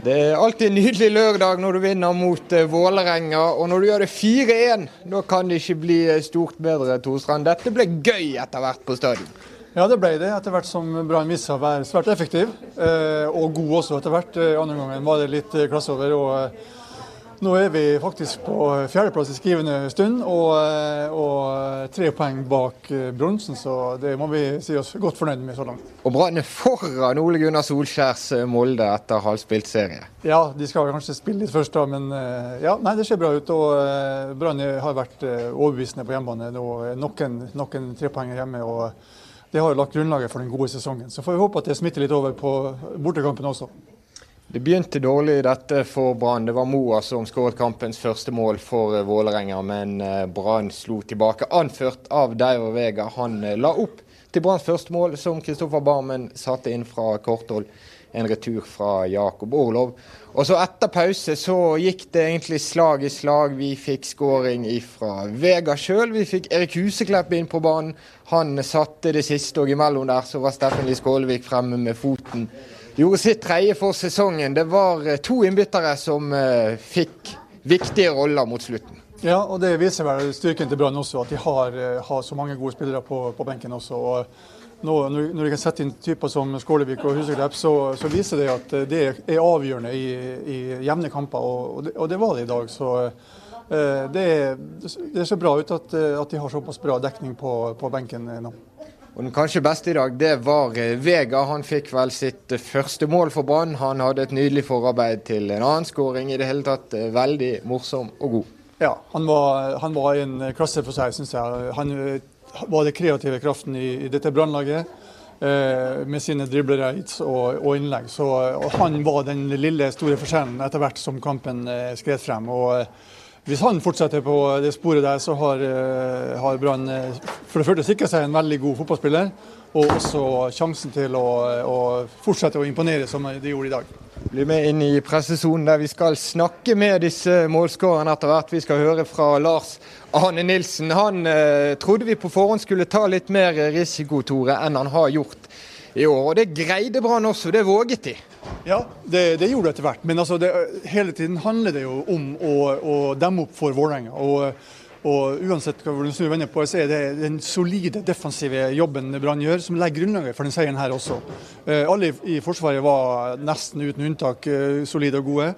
Det er alltid en nydelig lørdag når du vinner mot uh, Vålerenga. Og når du gjør det 4-1, da kan det ikke bli eh, stort bedre, Torstrand. Dette ble gøy etter hvert på stadion. Ja, det ble det. Etter hvert som Brann viste seg å være svært effektiv. Eh, og god også etter hvert. Eh, andre gangen var det litt klasse over. og nå er vi faktisk på fjerdeplass i skrivende stund, og, og, tre poeng bak bronsen. Så det må vi si oss godt fornøyd med så langt. Og Brann er foran Ole Gunnar Solskjærs Molde etter halvspilt serie? Ja, de skal kanskje spille litt først, da, men ja, nei, det ser bra ut. Og Brann har vært overbevisende på hjemmebane. Noen, noen trepoenger hjemme. og det har lagt grunnlaget for den gode sesongen. Så får vi håpe at det smitter litt over på bortekampen også. Det begynte dårlig dette for Brann. Det var Moa som skåret kampens første mål for eh, Vålerenga, men eh, Brann slo tilbake. Anført av Deiro Vega. Han eh, la opp til Branns første mål, som Kristoffer Barmen satte inn fra korthold. En retur fra Jakob Orlov. Og så etter pause så gikk det egentlig slag i slag. Vi fikk skåring fra Vega sjøl. Vi fikk Erik Huseklepp inn på banen. Han satte det siste, og imellom der så var Steffen Lie Skålevik fremme med foten gjorde sitt tredje for sesongen. Det var eh, to innbyttere som eh, fikk viktige roller mot slutten. Ja, og det viser vel styrken til Brann også, at de har, eh, har, så mange gode spillere på, på benken også. og nå, når de kan sette inn typer som Skålevik og Huseklepp, så, så, viser det at det er avgjørende i, i jevne kamper, og, og, det, og, det, var det i dag. Så det, det ser bra ut at, at, de har såpass bra dekning på, på benken nå. Og Den kanskje beste i dag, det var eh, Vega. Han fikk vel sitt eh, første mål for Brann. Han hadde et nydelig forarbeid til en annen skåring. I det hele tatt eh, veldig morsom og god. Ja, han var, han var en klasse for seg, syns jeg. Han var den kreative kraften i, i dette Brannlaget. Eh, med sine driblere og, og, innlegg. Så, og han var den lille, store forskjellen etter hvert som kampen eh, skred frem. og hvis han fortsetter på det sporet der, så har, eh, har Brann eh, for det første sikra seg en veldig god fotballspiller, og også sjansen til å, å fortsette å imponere som de gjorde i dag. Bli med inn i pressesonen der vi skal snakke med disse målskårerne etter hvert. Vi skal høre fra Lars Arne Nilsen. Han eh, trodde vi på forhånd skulle ta litt mer risiko, Tore, enn han har gjort i år. Og det greide Brann også, det våget de. Ja, det, det gjorde det etter hvert. Men altså det, hele tiden handler det jo om å, å demme opp for Vålerenga. Og, og, uansett hva du snur vender på, så er det den solide defensive jobben Brann gjør, som legger grunnlaget for den seieren her også. Eh, alle i, i Forsvaret var nesten uten unntak eh, solide og gode.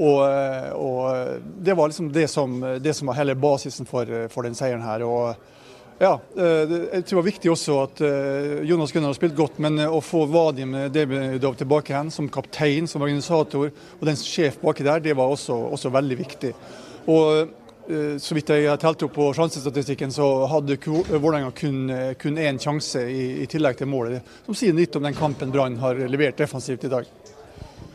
Og, eh, og, det var liksom det som, det som var hele basisen for, for den seieren her. og ja, eh, jeg tror det var viktig også at eh, Jonas Gunnar har spilt godt, men eh, å få Vadim Debedov tilbake igjen som kaptein, som organisator, og den sjef baki der, det var også, også veldig viktig. Og så vidt jeg telte opp på sjansestatistikken, så hadde Vålerenga kun, kun én sjanse i, i, tillegg til målet. Som sier litt om den kampen Brann har levert defensivt i dag.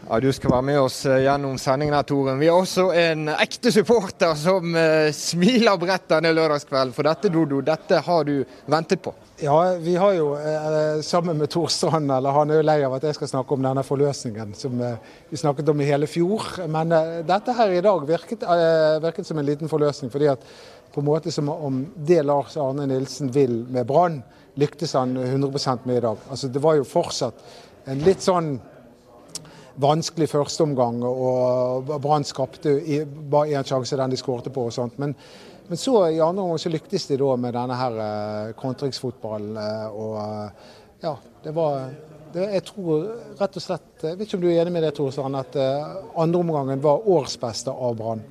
Ja, Du skal være med oss eh, gjennom sendingen, her, Toren. Vi har også en ekte supporter som uh, smiler bredt denne lørdagskvelden. For dette, Dodo, dette har du ventet på? Ja, vi har jo eh, sammen med Tor Strand, eller han er jo lei av at jeg skal snakke om denne forløsningen som eh, vi snakket om i hele fjor. Men eh, dette her i dag virket, eh, virket, som en liten forløsning. fordi at på en måte som om det Lars Arne Nilsen vil med Brann, lyktes han 100 med i dag. Altså Det var jo fortsatt en litt sånn vanskelig førsteomgang, og Brann skapte bare én sjanse, den de skårte på. og sånt. Men, men så i andre omgang så lyktes de da med denne her eh, kontringsfotballen. Eh, og eh, ja, det var det, Jeg tror rett og slett Jeg vet ikke om du er enig med det, Torsand, at andreomgangen var årsbeste av Brann?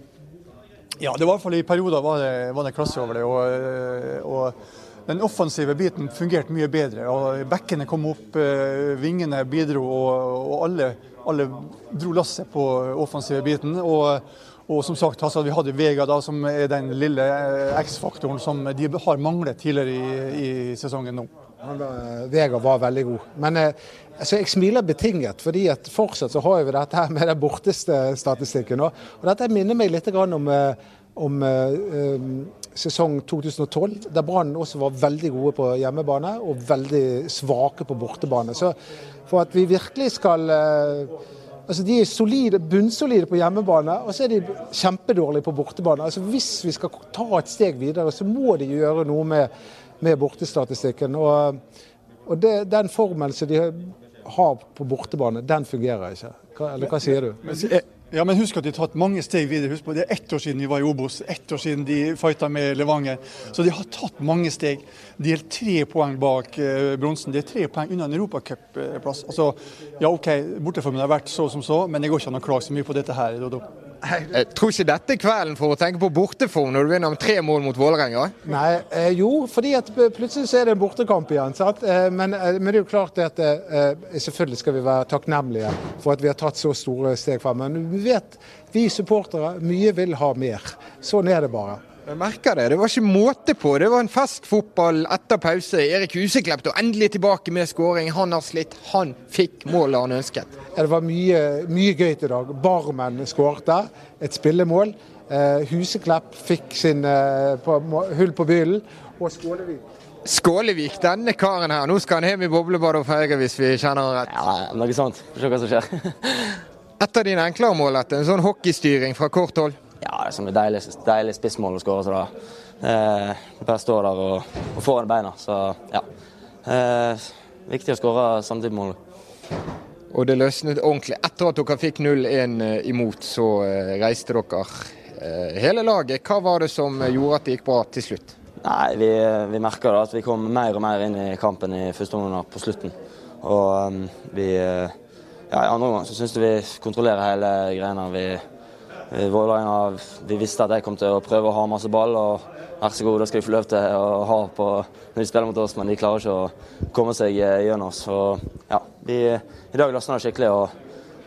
Ja, det var i hvert fall i perioder var det, var det klasse over det. og, og den offensive biten fungerte mye bedre. og Bekkene kom opp, vingene bidro, og, og alle alle dro lasset på offensive biten. og og som sagt, altså, Vi hadde Vega, da, som er den lille eh, X-faktoren som de har manglet tidligere i, i sesongen nå. Var, Vega var veldig god. Men eh, altså, jeg smiler betinget, fordi at fortsatt så har vi dette her med den borteste statistikken. Og, dette minner meg litt om, eh, om eh, sesong 2012, der Brann også var veldig gode på hjemmebane og veldig svake på bortebane. Så for at vi virkelig skal eh, Altså De er solide, bunnsolide på hjemmebane, og så er de kjempedårlige på bortebane. Altså Hvis vi skal ta et steg videre, så må de gjøre noe med, med bortestatistikken. Og, og det, den formen som de har på bortebane, den fungerer ikke. Hva, eller hva sier du? Ja, men husk at de har tatt mange steg videre. Husk på, Det er ett år siden vi var i Obos, ett år siden de fighta med Levanger. Så de har tatt mange steg. De er tre poeng bak eh, bronsen. De er tre poeng unna en europacupplass. Altså, ja OK, borteformen har vært så som så, men det går ikke an å klage så mye på dette her. Dodo. Jeg tror ikke dette er kvelden for å tenke på borteform når du vinner om tre mål mot Vålerenga? Nei, eh, jo, fordi at plutselig så er det en bortekamp igjen. Eh, men, eh, men, det er jo klart at eh, selvfølgelig skal vi være takknemlige for at vi har tatt så store steg frem. Men vi vet, vi supportere, mye vil ha mer. Sånn er det bare. Jeg merker det. Det var ikke måte på. Det var en fest fotball etter pause. Erik Huseklepp er endelig tilbake med skåring. Han har slitt. Han fikk målet han ønsket. Ja, det var mye, mye gøy i dag. Barmen skårte et spillemål. Eh, Huseklepp fikk sin eh, på, hull på byllen. Og Skålevik. Skålevik, denne karen her. Nå skal han hjem i boblebadet og feire, hvis vi kjenner han rett. Ja, noe sånt. Få se hva som skjer. Et av dine enklere mål, en sånn hockeystyring fra kort hold? Ja, det er som et deilig, deilig spissmål å skåre. Så da. Eh, bare stå der og, og få den beina. Så ja. Eh, viktig å skåre samtidig mål. Og det løsnet ordentlig. Etter at dere fikk 0-1 eh, imot, så eh, reiste dere eh, hele laget. Hva var det som gjorde at det gikk bra til slutt? Nei, Vi, vi merka at vi kom mer og mer inn i kampen i første omgang på slutten. Og um, vi ja, I andre omgang syns jeg vi kontrollerer hele greia. Vi Vålerenga vi visste at jeg kom til å prøve å ha masse ball. og Vær så god, da skal de få lov til å ha på når de spiller mot oss, men de klarer ikke å komme seg eh, gjennom oss. Og, ja, vi, I dag løsna det skikkelig. og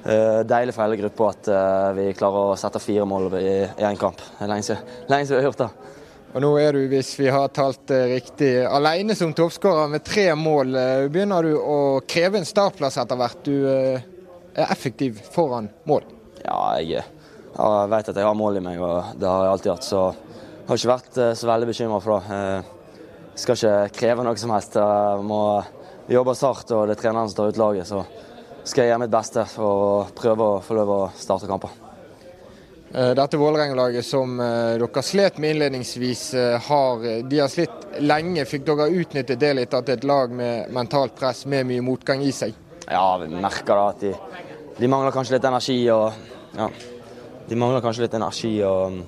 uh, Deilig for hele gruppa at uh, vi klarer å sette fire mål i én kamp. Det lenge siden vi har gjort det. Og Nå er du, hvis vi har talt riktig, alene som toppskårer med tre mål. Begynner du å kreve en startplass etter hvert? Du er effektiv foran mål? Ja, jeg jeg vet at jeg har mål i meg, og det har jeg alltid hatt. Så jeg har ikke vært eh, så veldig bekymra for det. Jeg eh, skal ikke kreve noe som helst. Jeg må jobbe hardt, og det er treneren som tar ut laget. Så skal jeg gjøre mitt beste og prøve å få lov å starte kamper. Eh, dette Vålerenga-laget som dere slet med innledningsvis, har, de har slitt lenge. Fikk dere utnyttet det litt, at det er et lag med mentalt press med mye motgang i seg? Ja, vi merker da at de, de mangler kanskje litt energi. og ja, de mangler kanskje litt energi. og,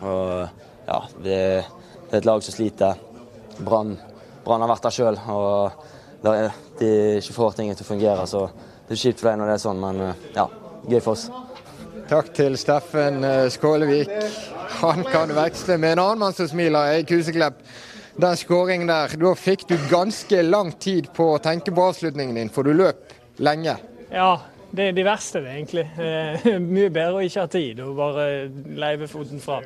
og ja, det, det, er et lag som sliter. Brann har vært der sjøl, og de ikke får ting til å fungere. så Det er kjipt for deg når det er sånn, men ja, gøy for oss. Takk til Steffen eh, Skålevik. Han kan veksle med en annen mann som smiler, Eik Huseklepp. Den skåringen der, da fikk du ganske lang tid på å tenke på avslutningen din, for du løp lenge. Ja, det er de verste, det, egentlig. Eh, mye bedre å ikke ha tid og bare leive foten fra.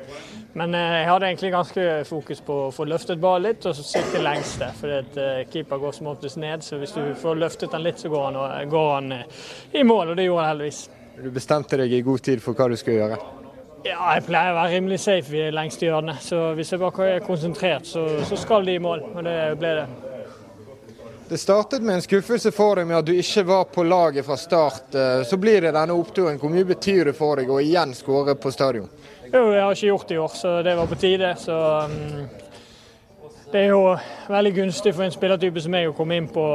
Men eh, jeg hadde egentlig ganske fokus på å få løftet ballen litt og så lengst der. For eh, keeper går som oftest ned, så hvis du får løftet den litt, så går han, går han i mål. Og det gjorde han heldigvis. Du bestemte deg i god tid for hva du skulle gjøre? Ja, jeg pleier å være rimelig safe i lengste hjørnet. Så hvis jeg bare er konsentrert, så, så skal de i mål. Og det ble det. Det startet med en skuffelse for deg med at du ikke var på laget fra start. Eh, så blir det denne oppturen. Hvor mye betyr det for deg å igjen skåre på stadion? Jo, jeg har ikke gjort det i år, så det var på tide. Så um, det er jo veldig gunstig for en spillertype som meg å komme inn på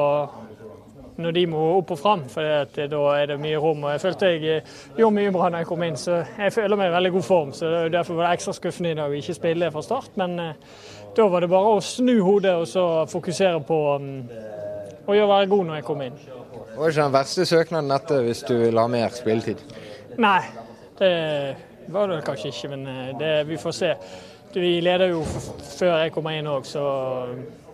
når de må opp og fram, for da er det mye rom. og Jeg følte jeg eh, gjorde mye bra når jeg kom inn, så jeg føler meg i veldig god form. så Derfor var det ekstra skuffende i dag å ikke spille fra start. Men da var det bare å snu hodet og så fokusere på um, og gjør være god når jeg kommer inn. Det var ikke den verste søknaden dette hvis du vil ha mer spilletid? Nei, det var det kanskje ikke, men eh, det, vi får se. Vi leder jo før jeg kommer inn òg, så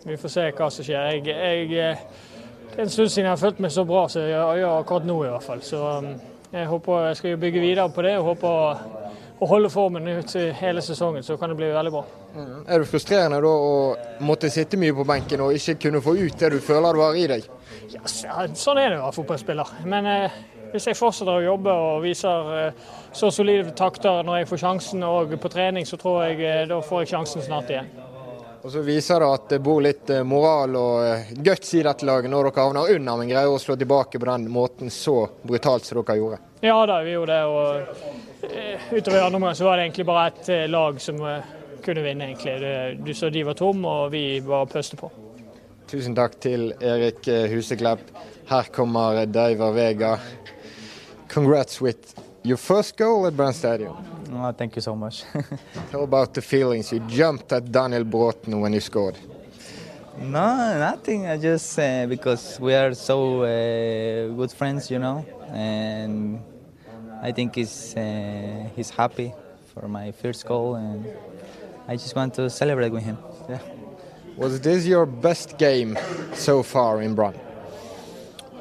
vi får se hva som skjer. Jeg, jeg, eh, det er en stund siden jeg har følt meg så bra som jeg gjør akkurat nå, i hvert fall. Så um, jeg håper jeg skal bygge videre på det og håper å holde formen ut hele sesongen, så kan det bli veldig bra. Mm. Er det frustrerende da å måtte sitte mye på benken og ikke kunne få ut det du føler du har i deg? Ja, sånn er det å være fotballspiller. Men eh, hvis jeg fortsetter å jobbe og viser eh, så solide takter når jeg får sjansen og på trening, så tror jeg eh, da får jeg sjansen snart igjen. Og Så viser det at det bor litt eh, moral og eh, guts i dette laget når dere havner under, men greier å slå tilbake på den måten så brutalt som dere gjorde. Ja da, vi gjorde det. og utover Utover andre omgang så var det egentlig bare ett lag som kunne vinne, egentlig. Du så de var tom, og vi bare pøste på. Tusen takk til Erik Huseklepp. Her kommer Diver Vega. Congrats with your first goal at Brann Stadium. Oh, thank you so much. How about the feelings? You jumped at Daniel Broughton when you scored. no, nothing. I just uh, because we are so uh, good friends, you know, and I think he's uh, he's happy for my first goal, and I just want to celebrate with him. Yeah. Was this your best game so far in Brann?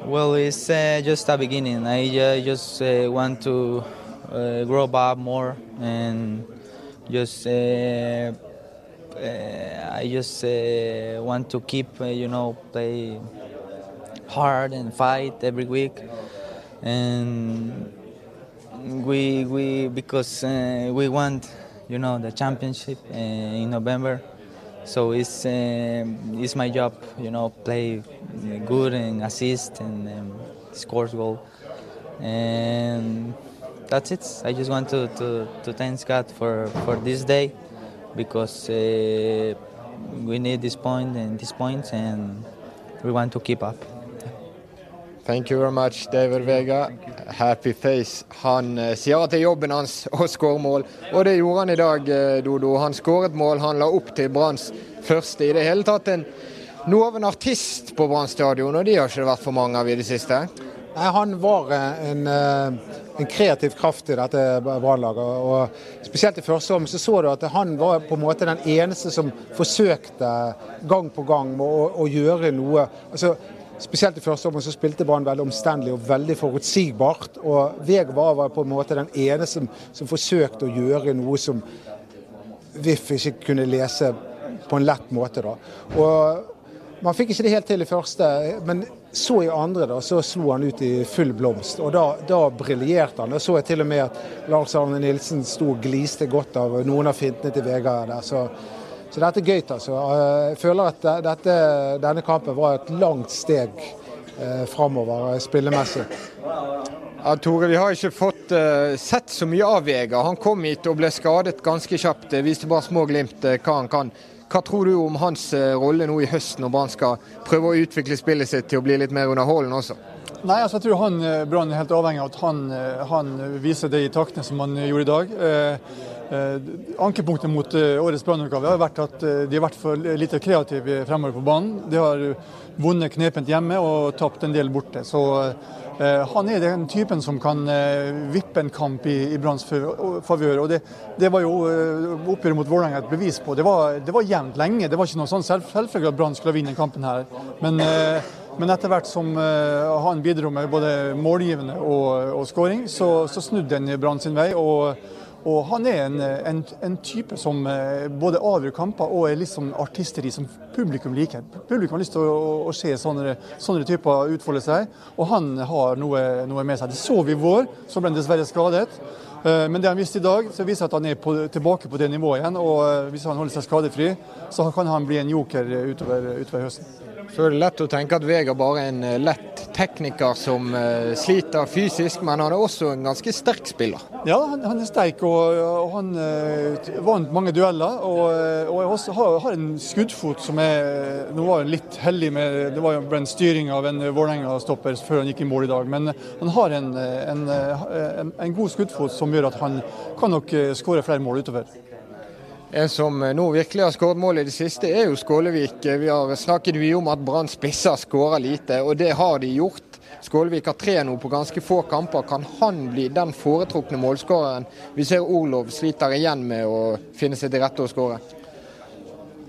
Well, it's uh, just a beginning. I uh, just uh, want to uh, grow up more and just. Uh, uh, I just want to keep, you know, play hard and fight every week, and we we because we want, you know, the championship in November. So it's um it's my job, you know, play good and assist and um, score goal, and that's it. I just want to, to, to thank God for, for this day because uh, we need this point and this points and we want to keep up. Thank you very much, David Vega. Happy face. Han eh, sier at det er jobben hans å skåre mål, og det gjorde han i dag, eh, Dodo. Han skåret mål, han la opp til Branns første i det hele tatt. En, noe av en artist på Brann stadion, og de har ikke vært for mange av i det siste? Nei, Han var eh, en, eh, en kreativ kraft i dette Brannlaget. Spesielt i første omgang så så du at han var på en måte den eneste som forsøkte gang på gang å, å gjøre noe. altså Spesielt i første omgang så spilte Brann veldig omstendelig og veldig forutsigbart. og Veg var på en måte den ene som, som forsøkte å gjøre noe som VIF ikke kunne lese på en lett måte. da. Og Man fikk ikke det helt til i første, men så i andre da, så slo han ut i full blomst. og Da, da briljerte han. Da så jeg til og med at Lars Arne Nilsen sto og gliste godt av noen av fintene til Vegard der. så så dette er gøy. altså. Jeg føler at dette, denne kampen var et langt steg eh, framover spillemessig. Ja, Tore, Vi har ikke fått uh, sett så mye av Vega. Han kom hit og ble skadet ganske kjapt. Det viste bare små glimt uh, hva han kan. Hva tror du om hans uh, rolle nå i høst, når Brann skal prøve å utvikle spillet sitt til å bli litt mer underholdende også? Nei, altså jeg tror han Brann er helt avhengig av at han, han, viser det i taktene som han gjorde i dag. Eh, ankepunktet mot årets Brann-utgave har vært at de har vært for lite kreative fremover på banen. De har vunnet knepent hjemme og tapt en del borte. Så Eh, han er den typen som kan eh, vippe en kamp i, i Branns favør. og det, det, var jo eh, oppgjøret mot Vålerenga et bevis på. Det var, det var jevnt lenge. Det var ikke noe sånn selvfølgelig at Brann skulle vinne den kampen her. Men, men, etter hvert som han bidro med både målgivende og, og skåring, så, så snudde den Brann sin vei. og og han er en, en, en, type som eh, både avgjør kamper og er litt sånn artisteri som publikum liker. Publikum har lyst til å, å, se sånne, sånne, typer utfolde seg, og han har noe, noe, med seg. Det så vi i vår, så ble han dessverre skadet. Eh, men det han viste i dag, så viser at han er på, tilbake på det nivået igjen. Og eh, hvis han holder seg skadefri, så kan han bli en joker utover, utover høsten. Så er det lett å tenke at Vega bare er en eh, lett tekniker som uh, sliter fysisk, men han er også en ganske sterk spiller. Ja, han, er sterk og, og han uh, vant mange dueller. Og, og har, har, en skuddfot som er Nå var han litt heldig med Det var jo en styring av en Vålerenga-stopper før han gikk i mål i dag, men han har en, en, en, en god skuddfot som gjør at han kan nok skåre flere mål utover. En som nå virkelig har skåret mål i det siste, er jo Skålevik. Vi har snakket mye om at Brann spisser skårer lite, og det har de gjort. Skålevik har tre nå på ganske få kamper. Kan han bli den foretrukne målskåreren? Vi ser Orlov sliter igjen med å finne seg til rette og skåre.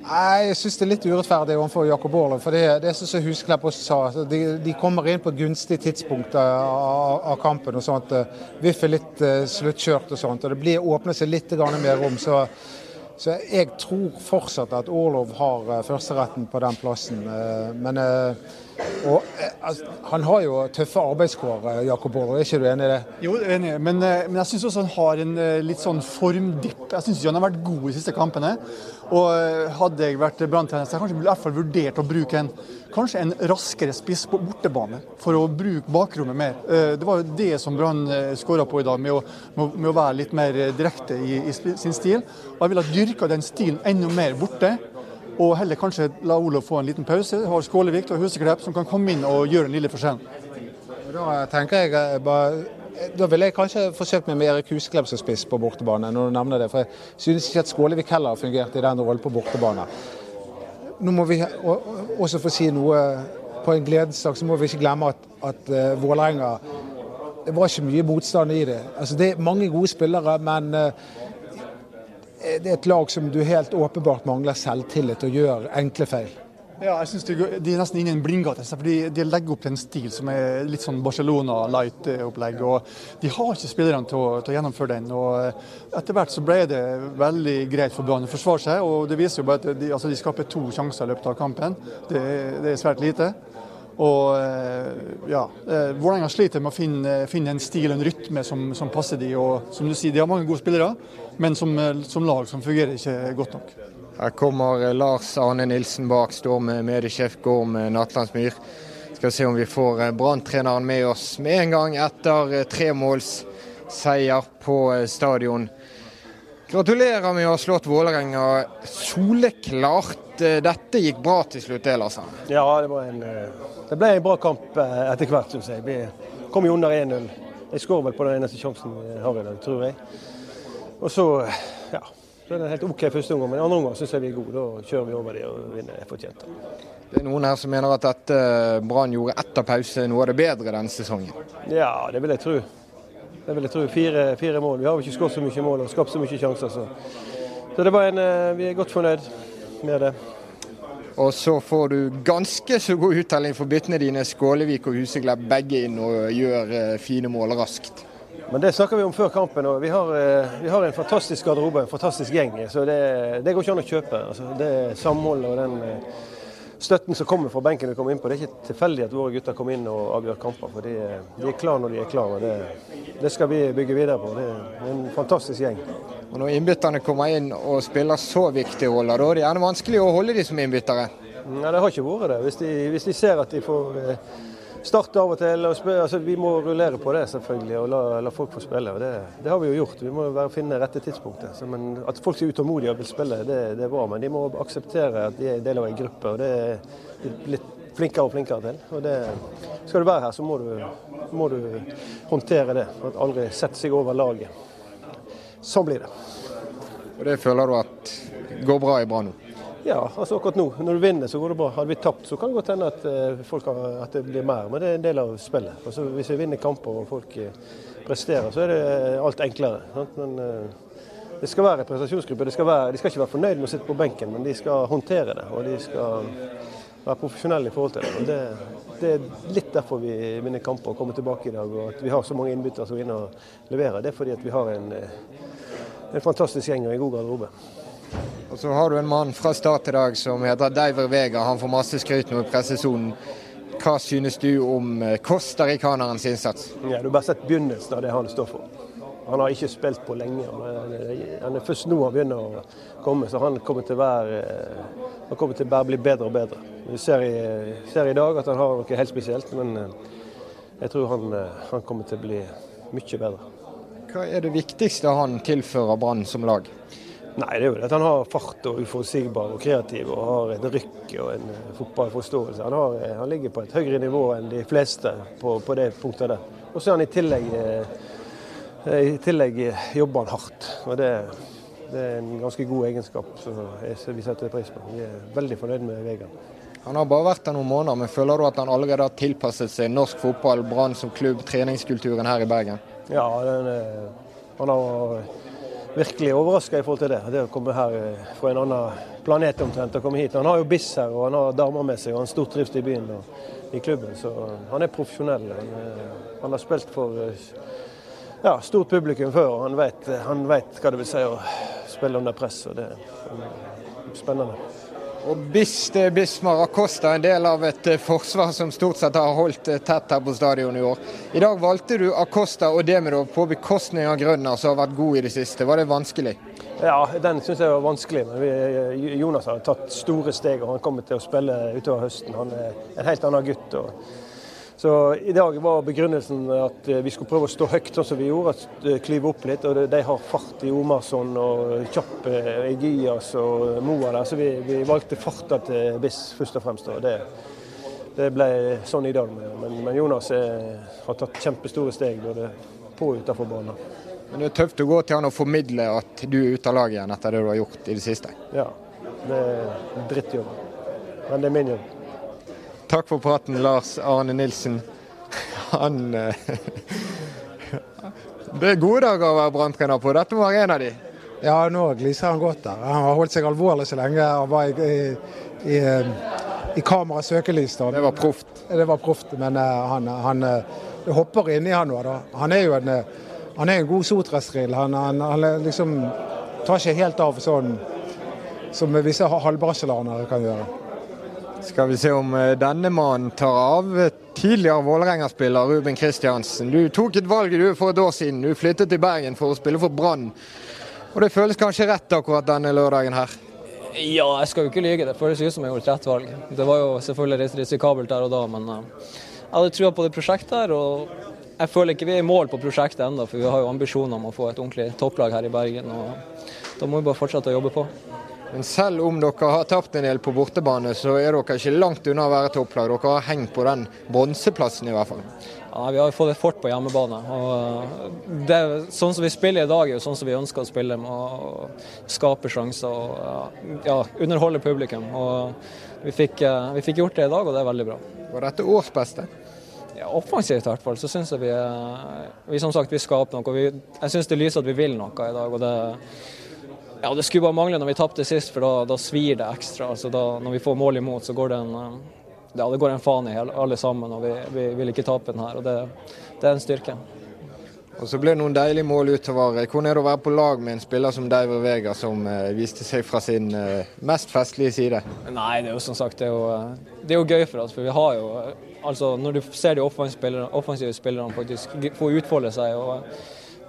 Jeg syns det er litt urettferdig overfor Jakob Orlov. For det, det er jeg Husklepp også sa, altså, de, de, kommer inn på et gunstig tidspunkt av, av kampen. og sånt. VIF er litt uh, sluttkjørt og sånt. og Det blir åpner seg litt mer rom. så så jeg tror fortsatt at Orlov har eh, førsteretten på den plassen. Eh, men eh, og, altså, han har jo tøffe arbeidskår, Jakob Orlov. Er ikke du enig i det? Jo, enig. Men, men jeg syns også han har en litt sånn formdipp. Jeg syns han har vært god i siste kampene. Og hadde jeg vært branntrener, så jeg kanskje i hvert fall vurdert å bruke en, kanskje en raskere spiss på bortebane, for å bruke bakrommet mer. Det var jo det som Brann skåra på i dag, med å, med å, være litt mer direkte i, i sin stil. Og jeg ville ha dyrka den stilen enda mer borte. Og heller kanskje la Olav få en liten pause. Har Skålevik og Huseklepp som kan komme inn og gjøre en lille forskjell. Da tenker jeg eh, bare da ville jeg kanskje forsøkt meg med Erik Huseklepp som spiss på bortebane. når du nevner det, for Jeg synes ikke at Skålevik heller har fungert i den rollen på bortebane. Nå må vi også få si noe på en gledesdag, så må vi ikke glemme at, at uh, Vålerenga Det var ikke mye motstand i det. Altså, det er mange gode spillere, men uh, det er et lag som du helt åpenbart mangler selvtillit og gjør enkle feil. Ja, jeg synes de, de er nesten inne i en blindgate. for de, legger opp til en stil som er litt sånn Barcelona light-opplegg. og De har ikke spillerne til å, til å, gjennomføre den. og Etter hvert så ble det veldig greit for Brann å forsvare seg. og Det viser jo bare at de, altså de skaper to sjanser i løpet av kampen. Det, det er svært lite. Og eh, ja, eh, Vålerenga sliter med å finne, finne, en stil og en rytme som, som, passer de, og som du sier, De har mange gode spillere, men som, eh, som lag som fungerer ikke godt nok. Her kommer Lars Arne Nilsen bak, står med mediesjef Gorm Natlandsmyr. Skal se om vi får eh, Brann-treneren med oss med en gang etter eh, tremålsseier på eh, stadion. Gratulerer med å ha slått Vålerenga soleklart. Dette gikk bra til slutt, det, Lars Ja, det, en, det, ble en bra kamp etter hvert, syns jeg. Vi kom jo under 1-0. Jeg skårer vel på den eneste sjansen jeg har i dag, tror jeg. Og så, ja så er det helt OK første omgang, men andre omgang syns jeg vi er gode. Da kjører vi over de og vinner fortjent. Det er noen her som mener at dette Brann gjorde etter pause noe av det bedre denne sesongen? Ja, det vil jeg tro. Det vil jeg tro. Fire, fire mål. Vi har jo ikke skåret så mye mål og skapt så mye sjanser. Så, så det var en, eh, vi er godt fornøyd med det. Og så får du ganske så god uttelling for byttene dine. Skålevik og Huseglepp begge inn og gjør eh, fine mål raskt. Men det snakker vi om før kampen. og Vi har, eh, vi har en fantastisk garderobe, en fantastisk gjeng. så Det, det går ikke an å kjøpe. Altså, det Samholdet og den eh, støtten som kommer fra benken vi kommer inn på. Det er ikke tilfeldig at våre gutter kommer inn og avgjør kamper. for De, de er klar når de er klar, og det, det, skal vi bygge videre på. Det er en fantastisk gjeng. Og Når innbytterne kommer inn og spiller så viktige roller, da er det gjerne vanskelig å holde de som innbyttere? Nei, det har ikke vært det. Hvis de, hvis de ser at de får eh, starte av og til. Og altså, vi må rullere på det selvfølgelig og la, la folk få spille. og det, det, har vi jo gjort. Vi må bare finne rette tidspunktet. Så, men At folk er utålmodige og vil spille, det, det, er bra. Men de må akseptere at de er del av en gruppe. og Det er de blitt flinkere og flinkere til. Og det, skal du være her, så må du, må du håndtere det. At aldri sette seg over laget. Sånn blir det. Og Det føler du at går bra i Brann nå? Ja, altså akkurat nå. Når du vinner, så går det bra. Hadde vi tapt, så kan det godt hende at, eh, folk at det blir mer. Men det er en del av spillet. Altså, hvis vi vinner kamper og folk eh, presterer, så er det eh, alt enklere. Sant? Men det skal være en prestasjonsgruppe. Skal være, de skal ikke være fornøyd med å sitte på benken, men de skal håndtere det. Og de skal være profesjonelle i forhold til det. Det, det er litt derfor vi vinner kamper og kommer tilbake i dag. Og at vi har så mange innbyttere som er inne og leverer. Det er fordi vi har en, en fantastisk gjeng og en god garderobe. Og så har du en mann fra start i dag som heter Deiver Vega. Han får masse skryt nå i pressesonen. Hva synes du om eh, costaricanerens innsats? Ja, Du har bare sett begynnelsen av det han står for. Han har ikke spilt på lenge. Han er først nå han begynner å komme, så han kommer til være, eh, han kommer til å bli bedre og bedre. Vi ser i, ser i dag at han har noe helt spesielt, men eh, jeg tror han, han kommer til å bli mye bedre. Hva er det viktigste han tilfører Brann som lag? Nei, det er jo det at han har fart og uforutsigbar og kreativ og har et rykk og en eh, fotballforståelse. Han, har, eh, han ligger på et høyere nivå enn de fleste på, på det punktet der. Og så er han i tillegg, eh, i tillegg jobber han hardt. og det, det er en ganske god egenskap som vi setter pris på. Vi er veldig fornøyd med Vegard. Han har bare vært der noen måneder, men føler du at han allerede har tilpasset seg norsk fotball, Brann som klubb, treningskulturen her i Bergen? Ja, den, han har virkelig overraska i forhold til det. Det å komme her eh, fra en annen planet omtrent og komme hit. Han har jo biss her, og han har damer med seg, og han stort drift i byen og i klubben. Så han er profesjonell. Han, eh, har spilt for eh, ja, stort publikum før, og han vet, han vet hva det vil si å spille under press. og Det er spennende. Og Bismar Acosta er en del av et eh, forsvar som stort sett har holdt eh, tett her på stadion i år. I dag valgte du Acosta og Demidov på bekostning av Grønner, som har vært god i det siste. Var det vanskelig? Ja, den syns jeg var vanskelig. Men eh, Jonas har tatt store steg, og han kommer til å spille utover høsten. Han er en helt annen gutt. og Så i dag var begrunnelsen at vi skulle prøve å stå høyt, sånn som vi gjorde. at Klyve opp litt. og De har fart i Omarsson og Kjapp Egias og Moa der, så vi, vi valgte farta til Biss først og fremst. og det det ble sånn i dag. Men, men Jonas er, har tatt kjempestore steg både på og utenfor banen. Men Det er tøft å gå til han og formidle at du er ute av laget igjen etter det du har gjort i det siste? Ja, det er drittjobb. Men det er min jobb. Takk for praten, Lars Arne Nilsen. Han eh, Det er gode dager å være branntrener på. Dette må være en av de. Ja, nå gliser han godt der. Han har holdt seg alvorlig så lenge han var i, i, i, i kameras søkelys. Det var proft. Det var proft, men uh, han, han det hopper inni han nå. da. Han er jo en, han er en god sotrastrill. Han, han, han liksom tar ikke helt av sånn som visse halvbarselanere kan gjøre. Skal vi se om denne mannen tar av. Tidligere Vålerenga-spiller Ruben Kristiansen. Du tok et valg du for et år siden. Du flyttet til Bergen for å spille for Brann. Og det føles kanskje rett akkurat denne lørdagen her? Ja, jeg skal jo ikke lyge. Det føles ut som jeg gjorde et rett valg. Det var jo selvfølgelig risikabelt der og da, men jeg hadde trua på det prosjektet her. og Jeg føler ikke vi er i mål på prosjektet ennå, for vi har jo ambisjoner om å få et ordentlig topplag her i Bergen. og Da må vi bare fortsette å jobbe på. Men selv om dere har tapt en del på bortebane, så er dere ikke langt unna å være topplag. Dere har hengt på den bronseplassen i hvert fall. Ja, Vi har fått et fort på hjemmebane. og det, Sånn som vi spiller i dag, er jo sånn som vi ønsker å spille. Med å skape sjanser og ja, underholde publikum. og vi fikk, vi fikk, gjort det i dag, og det er veldig bra. Var dette årsbeste? Ja, Offensivt i hvert fall, så syns jeg vi, vi som sagt, vi skaper noe. Vi, jeg syns det lyser at vi vil noe i dag. og det ja, Det skulle bare mangle når vi tapte sist, for da, da svir det ekstra. altså da, Når vi får mål imot, så går det en, ja, det går en faen i alle sammen. og Vi, vi vil ikke tape den her. og det, det er en styrke. Og Så ble det noen deilige mål utover. Hvordan er det å være på lag med en spiller som Deiver Vega, som eh, viste seg fra sin eh, mest festlige side? Nei, det er jo som sagt det er jo, det er jo gøy for oss. for vi har jo, altså Når du ser de offensive spillerne, offensive spillerne faktisk få utfolde seg og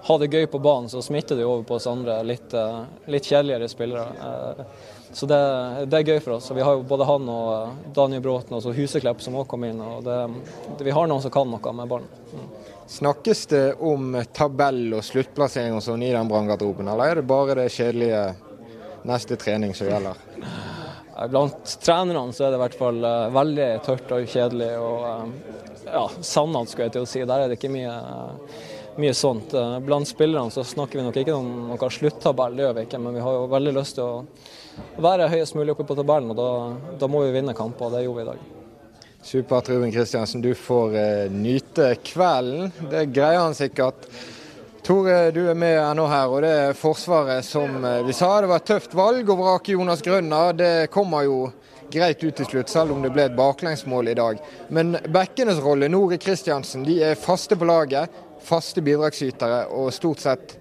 ha det gøy på banen, så smitter det over på oss andre litt, litt kjedeligere spillere. Så det, det, er gøy for oss. Vi har jo både han og Daniel Bråten og Huseklepp som også kom inn. og det, Vi har noen som kan noe med ballen. Snakkes det om tabell og sluttplassering og sånn i den branngarderoben, eller er det bare det kjedelige neste trening som gjelder? Blant trenerne så er det i hvert fall veldig tørt og kjedelig. og ja, Sannhet, skulle jeg til å si. Der er det ikke mye mye sånt. Blant spillerne så snakker vi nok ikke om noen sluttabell, det gjør vi ikke. Men vi har jo veldig lyst til å være høyest mulig oppe på tabellen, og da, da må vi vinne kamper. og Det gjorde vi i dag. Supert, Ruben Kristiansen. Du får eh, nyte kvelden. Det greier han sikkert. Tore, du er med ennå her, og det er Forsvaret som eh, vi sa. Det var et tøft valg å vrake Jonas Grønner. Det kommer jo greit ut til slutt, selv om det ble et baklengsmål i dag. Men bekkenes rolle, Nore Kristiansen, de er faste på laget faste bidragsytere og stort sett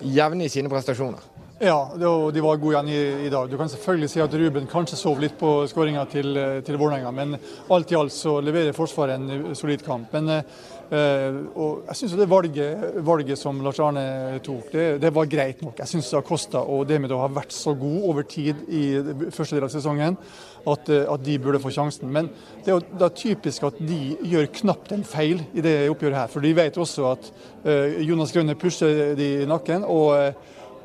jevne i sine prestasjoner. Ja, de var gode igjen i, i, dag. Du kan selvfølgelig si at Ruben kanskje sov litt på skåringa til, til Vålerenga, men alt i alt så leverer Forsvaret en solid kamp. Men Uh, og jeg synes det valget, valget, som Lars Arne tok, det, det var greit nok. Jeg syns Acosta og det med å ha vært så god over tid i første del av sesongen, at, uh, at de burde få sjansen. Men det er, det er typisk at de gjør knapt en feil i det oppgjøret her. For de vet også at uh, Jonas Grønne pusher de i nakken. og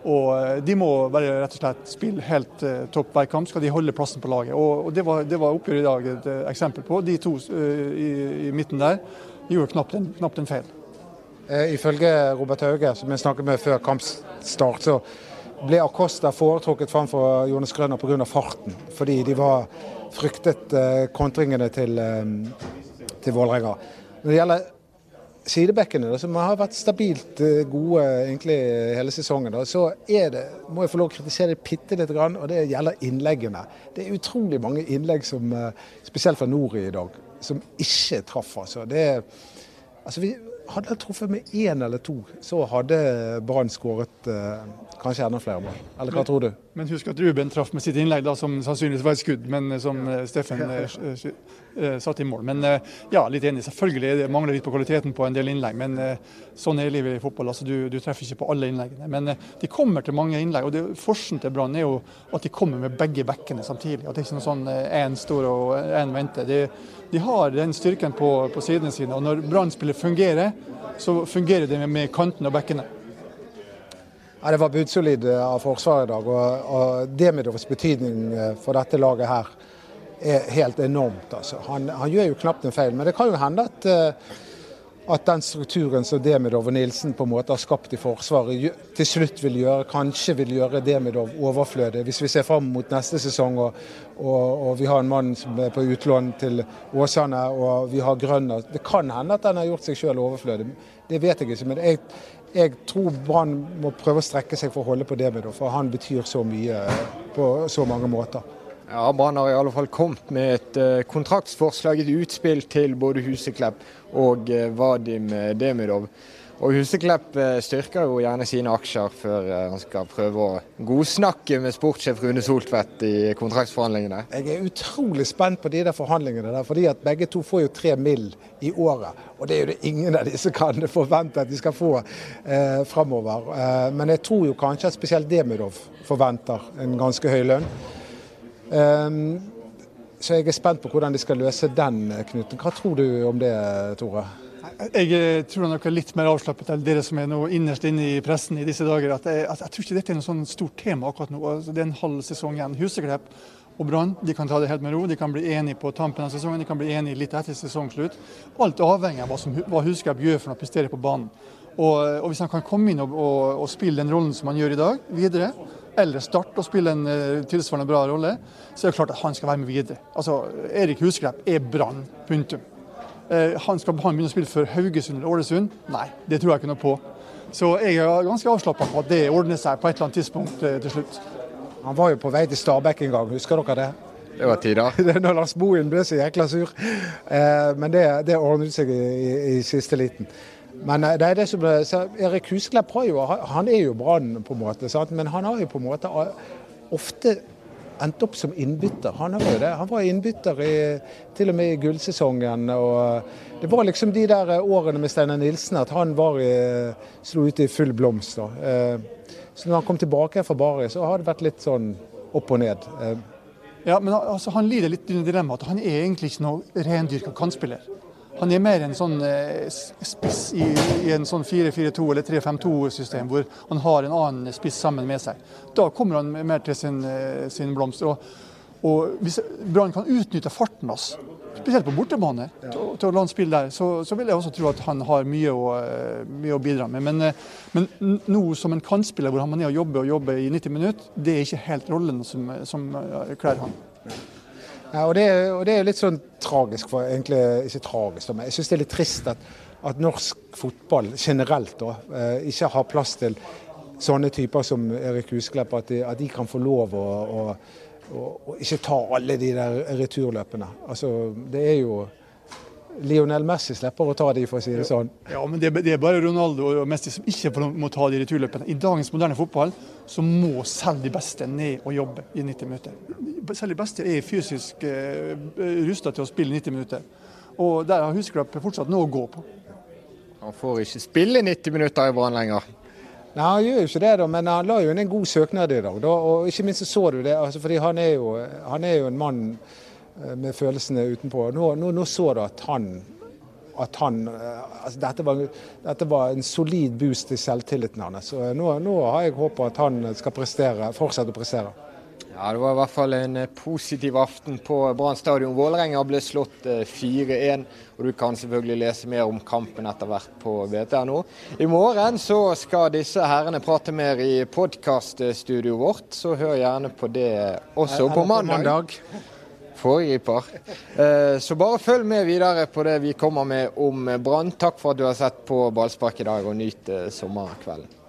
og De må bare rett og slett spille helt uh, topp hver kamp, skal de holde plassen på laget. Og, og Det var, det var oppgjøret i dag et eksempel på. De to uh, i, i, midten der gjorde knapt en, knapt en feil. Eh, ifølge Robert Hauge, som jeg snakket med før kampstart, så ble Acosta foretrukket framfor Jonas Grønner pga. farten. Fordi de var fryktet eh, kontringene til, eh, til Vålerenga. Når det gjelder sidebekkene, som har vært stabilt gode egentlig hele sesongen, da, så er det, må jeg få lov å kritisere det bitte lite grann, og det gjelder innleggene. Det er utrolig mange innlegg, som, spesielt fra nord i dag, som ikke traff. altså. Det, altså vi, hadde truffet med én eller to, så hadde Brann skåret eh, kanskje enda flere mål. Eller hva men, tror du? Men husk at Ruben traff med sitt innlegg, da, som sannsynligvis var et skudd, men som Steffen ja. eh, satte i mål. Men eh, ja, litt enig. Selvfølgelig det mangler litt på kvaliteten på en del innlegg, men eh, sånn er livet i fotball. altså Du, du treffer ikke på alle innleggene. Men eh, de kommer til mange innlegg. og det, Forskjellen til Brann er jo at de kommer med begge bekkene samtidig. At det er ikke er sånn én står og én venter. De, de, har den styrken på, på sidene sine. og Når Brann spiller fungerer, så fungerer det med, med kantene og bekkene. Ja, Det var budsolid av Forsvaret i dag. og, og Demidovs betydning for dette laget her er helt enormt. Altså. Han, han, gjør jo knapt en feil, men det kan jo hende at, at den strukturen som Demidov og Nilsen på en måte har skapt i Forsvaret, til slutt vil gjøre, kanskje vil gjøre Demidov overflødig. Hvis vi ser fram mot neste sesong og, og, og vi har en mann som er på utlån til Åsane og vi har Grønner. Det kan hende at den har gjort seg sjøl overflødig. Det vet jeg ikke. men jeg, jeg tror Brann må prøve å strekke seg for å holde på Demidov, for han betyr så mye på så mange måter. Ja, Brann har i alle fall kommet med et uh, kontraktsforslag, et utspill til både Huseklepp og Vadim Demidov. Og Huseklepp uh, styrker jo gjerne sine aksjer før han skal prøve å godsnakke med sportssjef Rune Soltvedt i kontraktsforhandlingene. Jeg er utrolig spent på de der forhandlingene, der, fordi at begge to får jo tre mill. i året. Og det er jo det ingen av disse kan forvente at de skal få eh, framover. men jeg tror jo kanskje at spesielt Demidov forventer en ganske høy lønn. Um, så jeg er spent på hvordan de skal løse den knuten. Hva tror du om det, Tore? Jeg tror nok er litt mer avslappet enn dere som er nå innerst inne i pressen i disse dager. At jeg, at jeg tror ikke dette er noe sånn stort tema akkurat nå. Altså, det er en halv sesong igjen. Huseklepp og Brann de kan ta det helt med ro. De kan bli enige på tampen av sesongen, de kan bli enige litt etter sesongslutt. Alt avhenger av hva, som, hva Huseklepp gjør for å prestere på banen. Og, og, Hvis han kan komme inn og, og, og spille den rollen som han gjør i dag, videre, eller starte å spille en uh, tilsvarende bra rolle, så er det klart at han skal være med videre. Altså, Erik Husklepp er Brann. Punktum. Uh, han skal han begynne å spille for Haugesund eller Ålesund? Nei, det tror jeg ikke noe på. Så jeg er ganske avslappa på at det ordner seg på et eller annet tidspunkt uh, til slutt. Han var jo på vei til Stabæk en gang, husker dere det? Det var tida. Når Lars Bohin ble så jækla sur. men det, det ordnet seg i, i, i siste liten. Men eh, det er det som, Erik Husklepp han er jo Brann, på en måte, sant? men han har jo på en måte ofte endt opp som innbytter. Han, var jo det. han var innbytter i, til og med i gullsesongen. og Det var liksom de der årene med Steinar Nilsen at han var i, slo ut i full blomst. Da. Eh, så når han kom tilbake fra Bari, så har det vært litt sånn opp og ned. Eh, ja, men altså, Han lider litt under dilemmaet at han er egentlig ikke noe rendyrka kantspiller. Han er mer en sånn eh, spiss i, i en sånn 4-4-2 eller 3-5-2-system, hvor han har en annen spiss sammen med seg. Da kommer han mer til sin, eh, sin blomst. Og, og hvis Brann kan utnytte farten hans, spesielt på bortebane, til, til, å la han spille der, så, så, vil jeg også tro at han har mye å, eh, mye å bidra med. Men, men, nå som en kantspiller hvor han er og jobber og jobber i 90 minutter, det er ikke helt rollen som, som kler han. Ja, og, det, og, det, er litt sånn tragisk, for egentlig ikke tragisk, men jeg syns det er litt trist at, at norsk fotball generelt da, eh, ikke har plass til sånne typer som Erik Husklepp, at, at, de kan få lov å, å, å, å ikke ta alle de der returløpene. Altså, det er jo Lionel Messi slipper å ta de, for å si det sånn. Ja, men det, det er bare Ronaldo og Messi som ikke må ta de returløpene. I dagens moderne fotball så må selv de beste ned og jobbe i 90 minutter. Selv de beste er fysisk eh, rusta til å spille 90 minutter. Og der har Husklepp fortsatt noe å gå på. Han får ikke spille 90 minutter i Brann lenger. Nei, Han gjør jo ikke det, da, men han la jo inn en god søknad i dag. Da, og ikke minst så, så du det, altså, fordi han er, jo, han er jo en mann med følelsene utenpå. Nå, nå, nå så du at han, at han eh, altså dette, var, dette, var, en solid boost i selvtilliten hans. Så nå, nå har jeg håp at han skal prestere, fortsette å prestere. Ja, Det var i hvert fall en eh, positiv aften på Brann stadion. Vålerenga ble slått 4-1. og Du kan selvfølgelig lese mer om kampen etter hvert på BTNO. I morgen så skal disse herrene prate mer i podkaststudioet vårt, så hør gjerne på det også på mandag. Foregriper. Eh, så bare følg med videre på det vi kommer med om Brann. Takk for at du har sett på Ballspark i dag, og nyt eh, sommerkvelden.